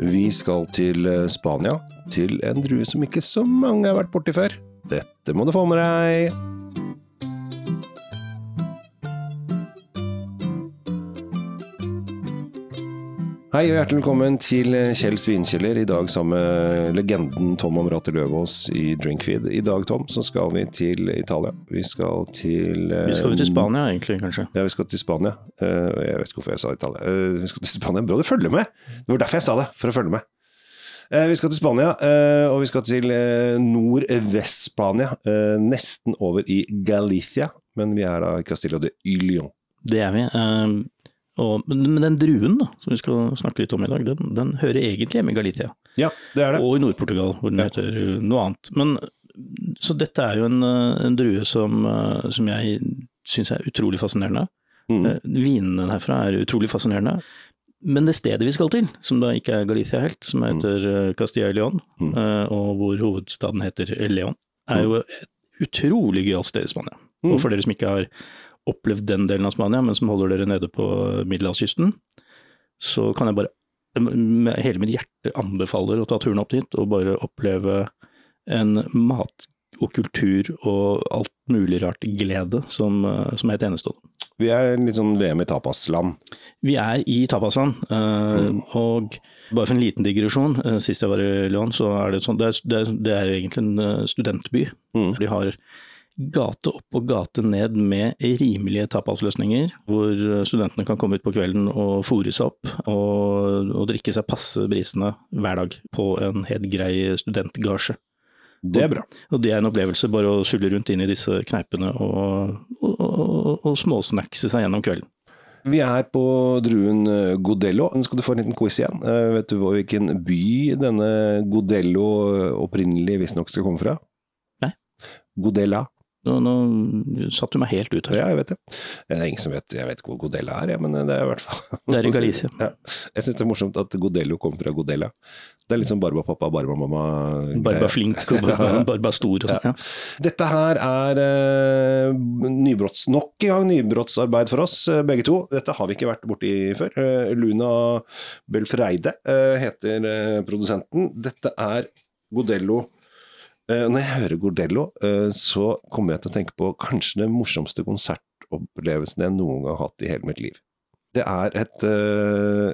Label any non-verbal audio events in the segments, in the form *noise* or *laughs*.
Vi skal til eh, Spania, til en drue som ikke så mange har vært borti før. Dette må du få med deg! Hei og hjertelig velkommen til Kjell Svinkjeller, i dag sammen med legenden Tom Amrati Løvaas i Drinkfeed. I dag, Tom, så skal vi til Italia. Vi skal til eh, Vi skal jo til Spania egentlig, kanskje. Ja, vi skal til Spania. Eh, jeg vet ikke hvorfor jeg sa Italia. Eh, vi skal til Spania. Bra du følger med! Det var derfor jeg sa det, for å følge med. Eh, vi skal til Spania, eh, og vi skal til eh, nordvest-Spania. eh, nesten over i Galicia, men vi er da i Castillo de Ylion. Det er vi. Og, men den druen da, som vi skal snakke litt om i dag, den, den hører egentlig hjemme i Galicia. Ja, det er det. Og i Nord-Portugal, hvor den Ja. heter eh, noe annet. Men, så dette er jo en, eh, en drue som, eh, som jeg syns er utrolig fascinerende. Mm. Vinene herfra er utrolig fascinerende. Men det stedet vi skal til, som da ikke er Galicia helt, som heter eh, Castilla y León, Mm. og hvor hovedstaden heter León, er jo et utrolig gøyalt sted i Spania. Mm. Og for dere som ikke har opplevd den delen av Spania, men som holder dere nede på middelhavskysten, så kan jeg bare med hele mitt hjerte anbefaler å ta turen opp dit og bare oppleve en mat og kultur og alt mulig rart glede som, eh, som er et enestående. Vi er litt sånn VM i tapasland. Vi er i Tapasland, eh, Mm. og bare for en liten digresjon, eh, sist jeg var i Lyon, så er det sånn, det er, det er, egentlig en studentby. Mm. De har gate opp og gate ned med rimelige tapasløsninger, hvor eh, studentene kan komme ut på kvelden og fòre seg opp og, og drikke seg passe brisene hver dag på en helt grei studentgasje. Det er bra. Og det er en opplevelse, bare å sulle rundt inn i disse kneipene og, og, småsnackse seg gjennom kvelden. Vi er på druen eh, Godello. Nå skal du få en liten quiz igjen. Eh, vet du hvilken by denne Godello opprinnelig visstnok skal komme fra? Nei. Godella. Nå, nå satte du meg helt ut her. Ja, jeg vet det. Det er ingen som vet, jeg vet hvor Godella er, ja, men det er i hvert fall Det er i Galicia. Ja. Jeg syns det er morsomt at Godello kommer fra Godella. Det er sånn Barba pappa, Barba mamma. Barba flink og barba, barba stor og sånn. Ja. Dette her er eh, nybrotts, nok en gang nybrottsarbeid for oss, eh, begge to. Dette har vi ikke vært borti før. Eh, Luna Belfreide eh, heter eh, produsenten. Dette er Godello. Eh, når jeg hører Godello, eh, så kommer jeg til å tenke på kanskje den morsomste konsertopplevelsen jeg noen gang har hatt i hele mitt liv. Det er et uh,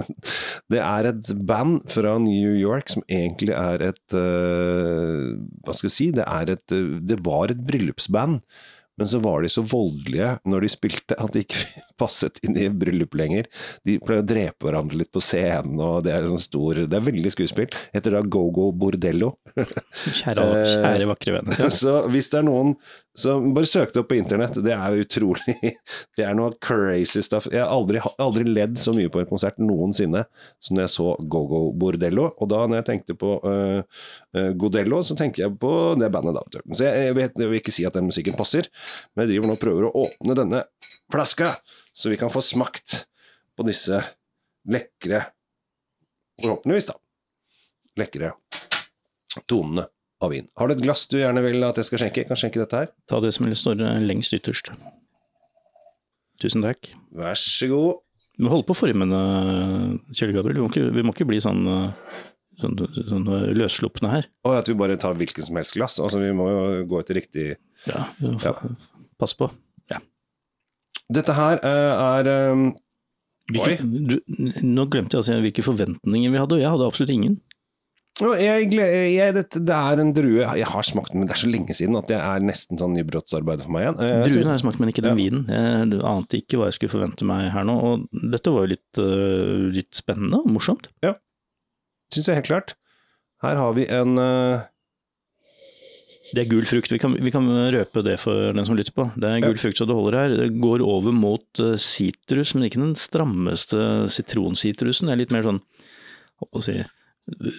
*laughs* Det er et band fra New York som egentlig er et uh, Hva skal jeg si? Det, et, det var et bryllupsband, men så var de så voldelige når de spilte at de ikke *laughs* passet inn i bryllup lenger. De pleier å drepe hverandre litt på scenen, og det er en sånn stor Det er veldig skuespill. Heter da Go Go Bordello. Kjære, kjære vakre venner. *laughs* Så hvis det er noen som bare søk det opp på internett, det er utrolig *laughs* Det er noe crazy stuff. Jeg har aldri, aldri ledd så mye på en konsert noensinne som når jeg så Go-Go Bordello. Og da når jeg tenkte på uh, uh, Godello, så tenker jeg på det bandet da. Så jeg, jeg, vet, jeg vil ikke si at den musikken passer, men jeg driver nå og prøver å åpne denne flaska, så vi kan få smakt på disse lekre Forhåpentligvis, da. Lekre tonene av vin. Har du et glass du gjerne vil at jeg skal skjenke? Jeg kan skjenke dette her. Ta det som står lengst ytterst. Tusen takk. Vær så god. Du må holde på formene, Kjell Gabriel. Vi må ikke, vi må ikke bli sånn, eh, sånn, sånn løsslupne her. Og at vi bare tar hvilket som helst glass. Altså, vi må jo gå etter riktig Ja, Ja. Pass på. Ja. Dette her eh, er um, Hvilke, du, nå glemte jeg å si hvilke forventninger vi hadde, og jeg hadde absolutt ingen. Jeg, jeg, det, Det er en drue Jeg har smakt den, men det er så lenge siden at det er nesten sånn nybrottsarbeid for meg igjen. Eh, Druen har jeg smakt, men ikke den Ja. vinen. Jeg ante ikke hva jeg skulle forvente meg her nå, og dette var jo litt, uh, litt spennende og morsomt. Ja, Syns jeg helt klart. Her har vi en uh... Det er gul frukt, vi kan, vi kan røpe det for den som lytter på. Det er Ja. gul frukt så det holder her. Det går over mot eh, sitrus, men ikke den strammeste sitronsitrusen. Det er litt mer sånn, hva å si,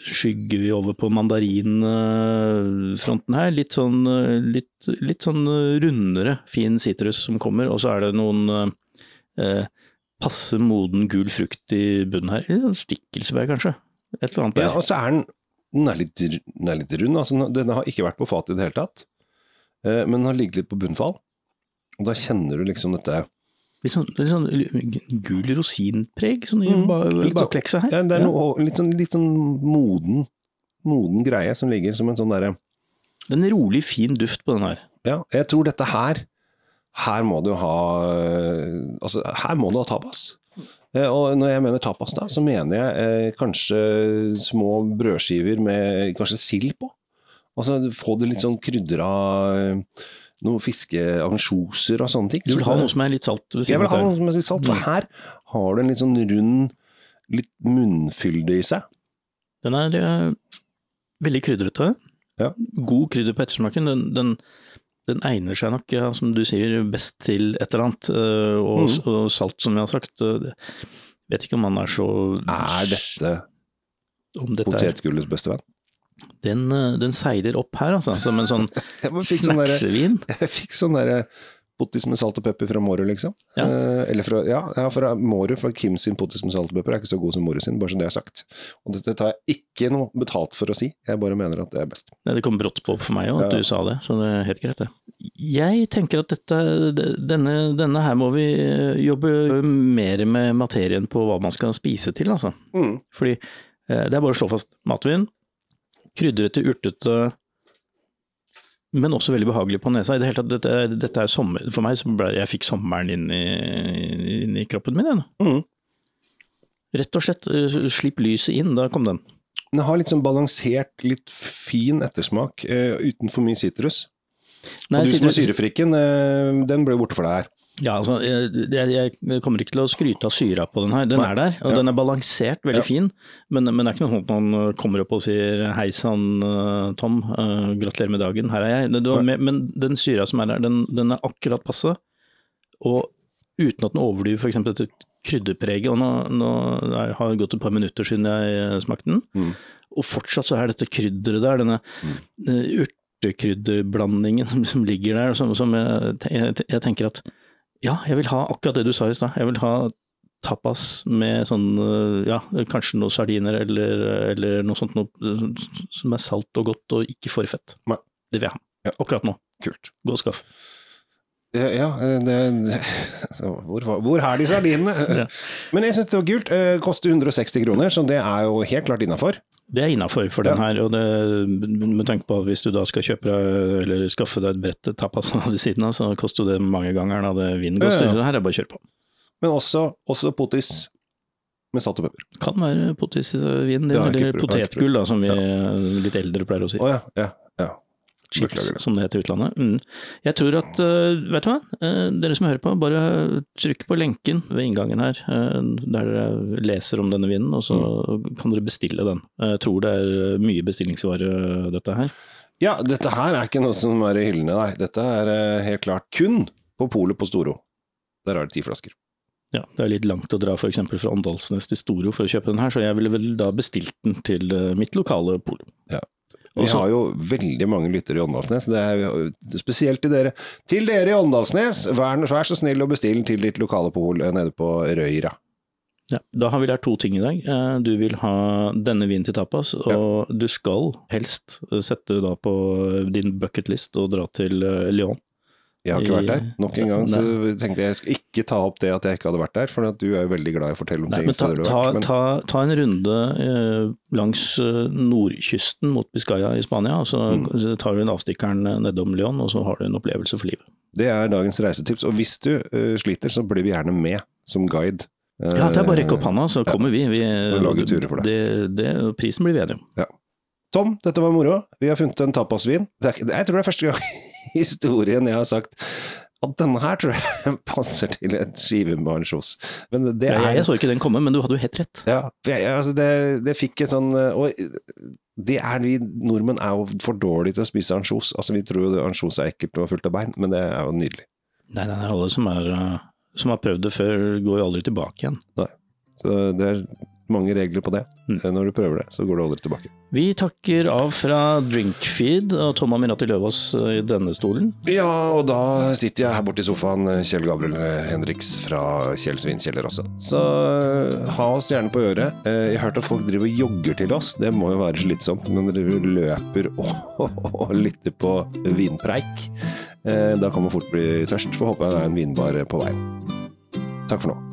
skygger vi over på mandarinfronten her. Litt sånn, litt, litt sånn rundere, fin sitrus som kommer, og så er det noen eh, passe moden gul frukt i bunnen her. Litt sånn stikkelsbær kanskje. Et eller annet Ja, og så er den Den er litt, den er litt rund. Altså, den har ikke vært på fatet i det hele tatt. Eh, men den har ligget litt på bunnfall. Og da kjenner du liksom dette Litt sånn, litt sånn gul rosinpreg, sånn i Mm, sånn- bakleksa her. Ja, det er noe, litt, sånn, litt sånn moden, moden greie som ligger som en sånn derre Det er en rolig, fin duft på den her. Ja, jeg tror dette her Her må du ha Altså, her må du ha tapas. Eh, Og når jeg mener tapas, da, så mener jeg eh, kanskje små brødskiver med kanskje sild på. Altså få det litt sånn krydra av Noe fiskeansjoser og sånne ting. Du vil ha noe som er litt salt Jeg vil ha noe som er litt salt, for Mm. her har du en litt sånn rund, litt munnfylde i seg. Den er uh, veldig krydrete. Ja. God krydder på ettersmaken. Den, den, den egner seg nok, ja, som du sier, best til et eller annet. Uh, og, Mm. og salt, som jeg har sagt. Uh, vet ikke om man er så Er dette dette potetgullets beste venn? Den, eh, den seiler opp her, altså. Som en sånn *laughs* sånn snacksevin. *laughs* Jeg fikk sånn derre pottis med salt og pepper fra Mårud, liksom. Ja. Eh, eller fra, ja, fra Mårud, for Kim sin pottis med salt og pepper er ikke så god som Mårud sin, bare så det er sagt. Og dette tar jeg ikke noe betalt for å si, jeg bare mener at det er best. Nei, Det kom brått på for meg òg, at Ja. du sa det, så det er helt greit, det. Jeg tenker at dette, denne, denne her må vi eh, jobbe mer med materien på hva man skal spise til, altså. Mm. Fordi det er bare å slå fast matvin, krydrete, urtete, men også veldig behagelig på nesa. I det hele tatt, dette, dette er sommer, for meg så ble jeg fikk sommeren inn i, inn i kroppen min. igjen. Mm. Rett og slett, eh, slipp lyset inn, da kom den. Den har litt sånn balansert, litt fin ettersmak, uh, uten for mye sitrus. Og du som er syrefrikken, uh, den ble borte for deg her. Ja, altså, jeg, jeg, kommer ikke til å skryte av syra på den her. Den Nei. er der, og Ja. den er balansert, veldig Ja. fin. Men, men det er ikke noe sånt man kommer opp og sier hei sann, eh, Tom, uh, gratulerer med dagen, her er jeg. Det var med, men den syra som er der, den, den er akkurat passe. Og uten at den overdriver f.eks. dette krydderpreget. Og nå, nå jeg har det gått et par minutter siden jeg eh, smakte den, Mm. og fortsatt så er dette krydderet der, denne Mm. eh, urtekrydderblandingen *laughs* som, som ligger der, som, som jeg, jeg, jeg tenker at ja, jeg vil ha akkurat det du sa i stad. Jeg vil ha tapas med sånn, øh, ja, kanskje noen sardiner eller, eller noe sånt noe øh, som er salt og godt og ikke for fett. Nei. Det vil jeg ha. Ja. Akkurat nå. Kult. Gå og skaff. Ja, ja det, det, *laughs* så hvor, hvor er de sardinene? *laughs* Ja. Men jeg syns det var kult. Eh, Koster 160 kroner, så det er jo helt klart innafor. Det er innafor for Ja. den her, og det, med tanke på at hvis du da skal kjøpe deg, eller skaffe deg et brett tapas ved siden av, så koster det mange ganger da det vin koster. Ja, ja. Så her er bare å kjøre på. Men også, også potis med salt og pepper. Kan være potisvin din, Det har eller potetgull, da, som vi litt eldre pleier å si. Ja, ja, ja. Chips, som det heter i utlandet. Mm. Jeg tror at, eh, vet du hva, Eh, dere som hører på, bare trykk på lenken ved inngangen her, eh, der dere leser om denne vinen, og så Mm. kan dere bestille den. Jeg tror det er mye bestillingsvare dette her. Ja, dette her er ikke noe som er i hyllene, nei. Dette er helt klart kun på polet på Storo. Der er det ti flasker. Ja, det er litt langt å dra f.eks. fra Åndalsnes til Storo for å kjøpe den her, så jeg ville vel da bestilt den til mitt lokale pol. Vi Også- har jo veldig mange lyttere i Åndalsnes. Det er spesielt til dere. Til dere i Åndalsnes, vær, vær så snill å bestille til ditt lokale pol eh, nede på Røyra. Ja, da har vi lært to ting i dag. Eh, Du vil ha denne vinen til tapas, og du skal helst sette da på din bucketlist og dra til eh, Lyon. Jeg har ikke vært der. Nok en gang så tenkte jeg jeg skal ikke ta opp det at jeg ikke hadde vært der, for at du er jo veldig glad i å fortelle om Nei, ting men ta, du har vært. Men ta, ta en runde eh, langs eh, nordkysten mot Biscaya i Spania, og så, Mm. så tar du en avstikkeren eh, nedom Lyon, og så har du en opplevelse for livet. det er dagens reisetips. Og hvis du eh, sliter, så blir vi gjerne med som guide. Eh, Ja, det er bare å rekke opp handa, så kommer vi. vi Og lage turer for deg. Det, det, prisen blir vi enige om. Tom, dette var moro. Vi har funnet en tapasvin. Jeg tror det er første gang historien jeg har sagt at denne her tror jeg *laughs* passer til en skive med ansjos. Men det Jeg, er jeg så ikke den komme, men du hadde jo helt rett. Ja, altså det, det fikk en sånn Og det er vi nordmenn er jo for dårlige til å spise ansjos. Altså, vi tror jo ansjos er ekkelt og fullt av bein, men det er jo nydelig. Nei, nei, nei, alle som, er, eh, som har prøvd det før, går jo aldri tilbake igjen. Så det er mange regler på det. Mm. Når du prøver det, så går du aldri tilbake. Vi takker av fra Drinkfeed og Tom Amirati Løvaas eh, i denne stolen. Ja, og da sitter jeg her borte i sofaen, Kjell Gabriel Henriks fra Kjell Svinkjeller også. Så ha oss gjerne på øret. Eh, Jeg har hørt at folk driver og jogger til oss. Det må jo være slitsomt men dere løper *laughs* og, og lytter på vinpreik. Eh, Da kan man fort bli tørst. for håper jeg det er en vinbar på vei. Takk for nå.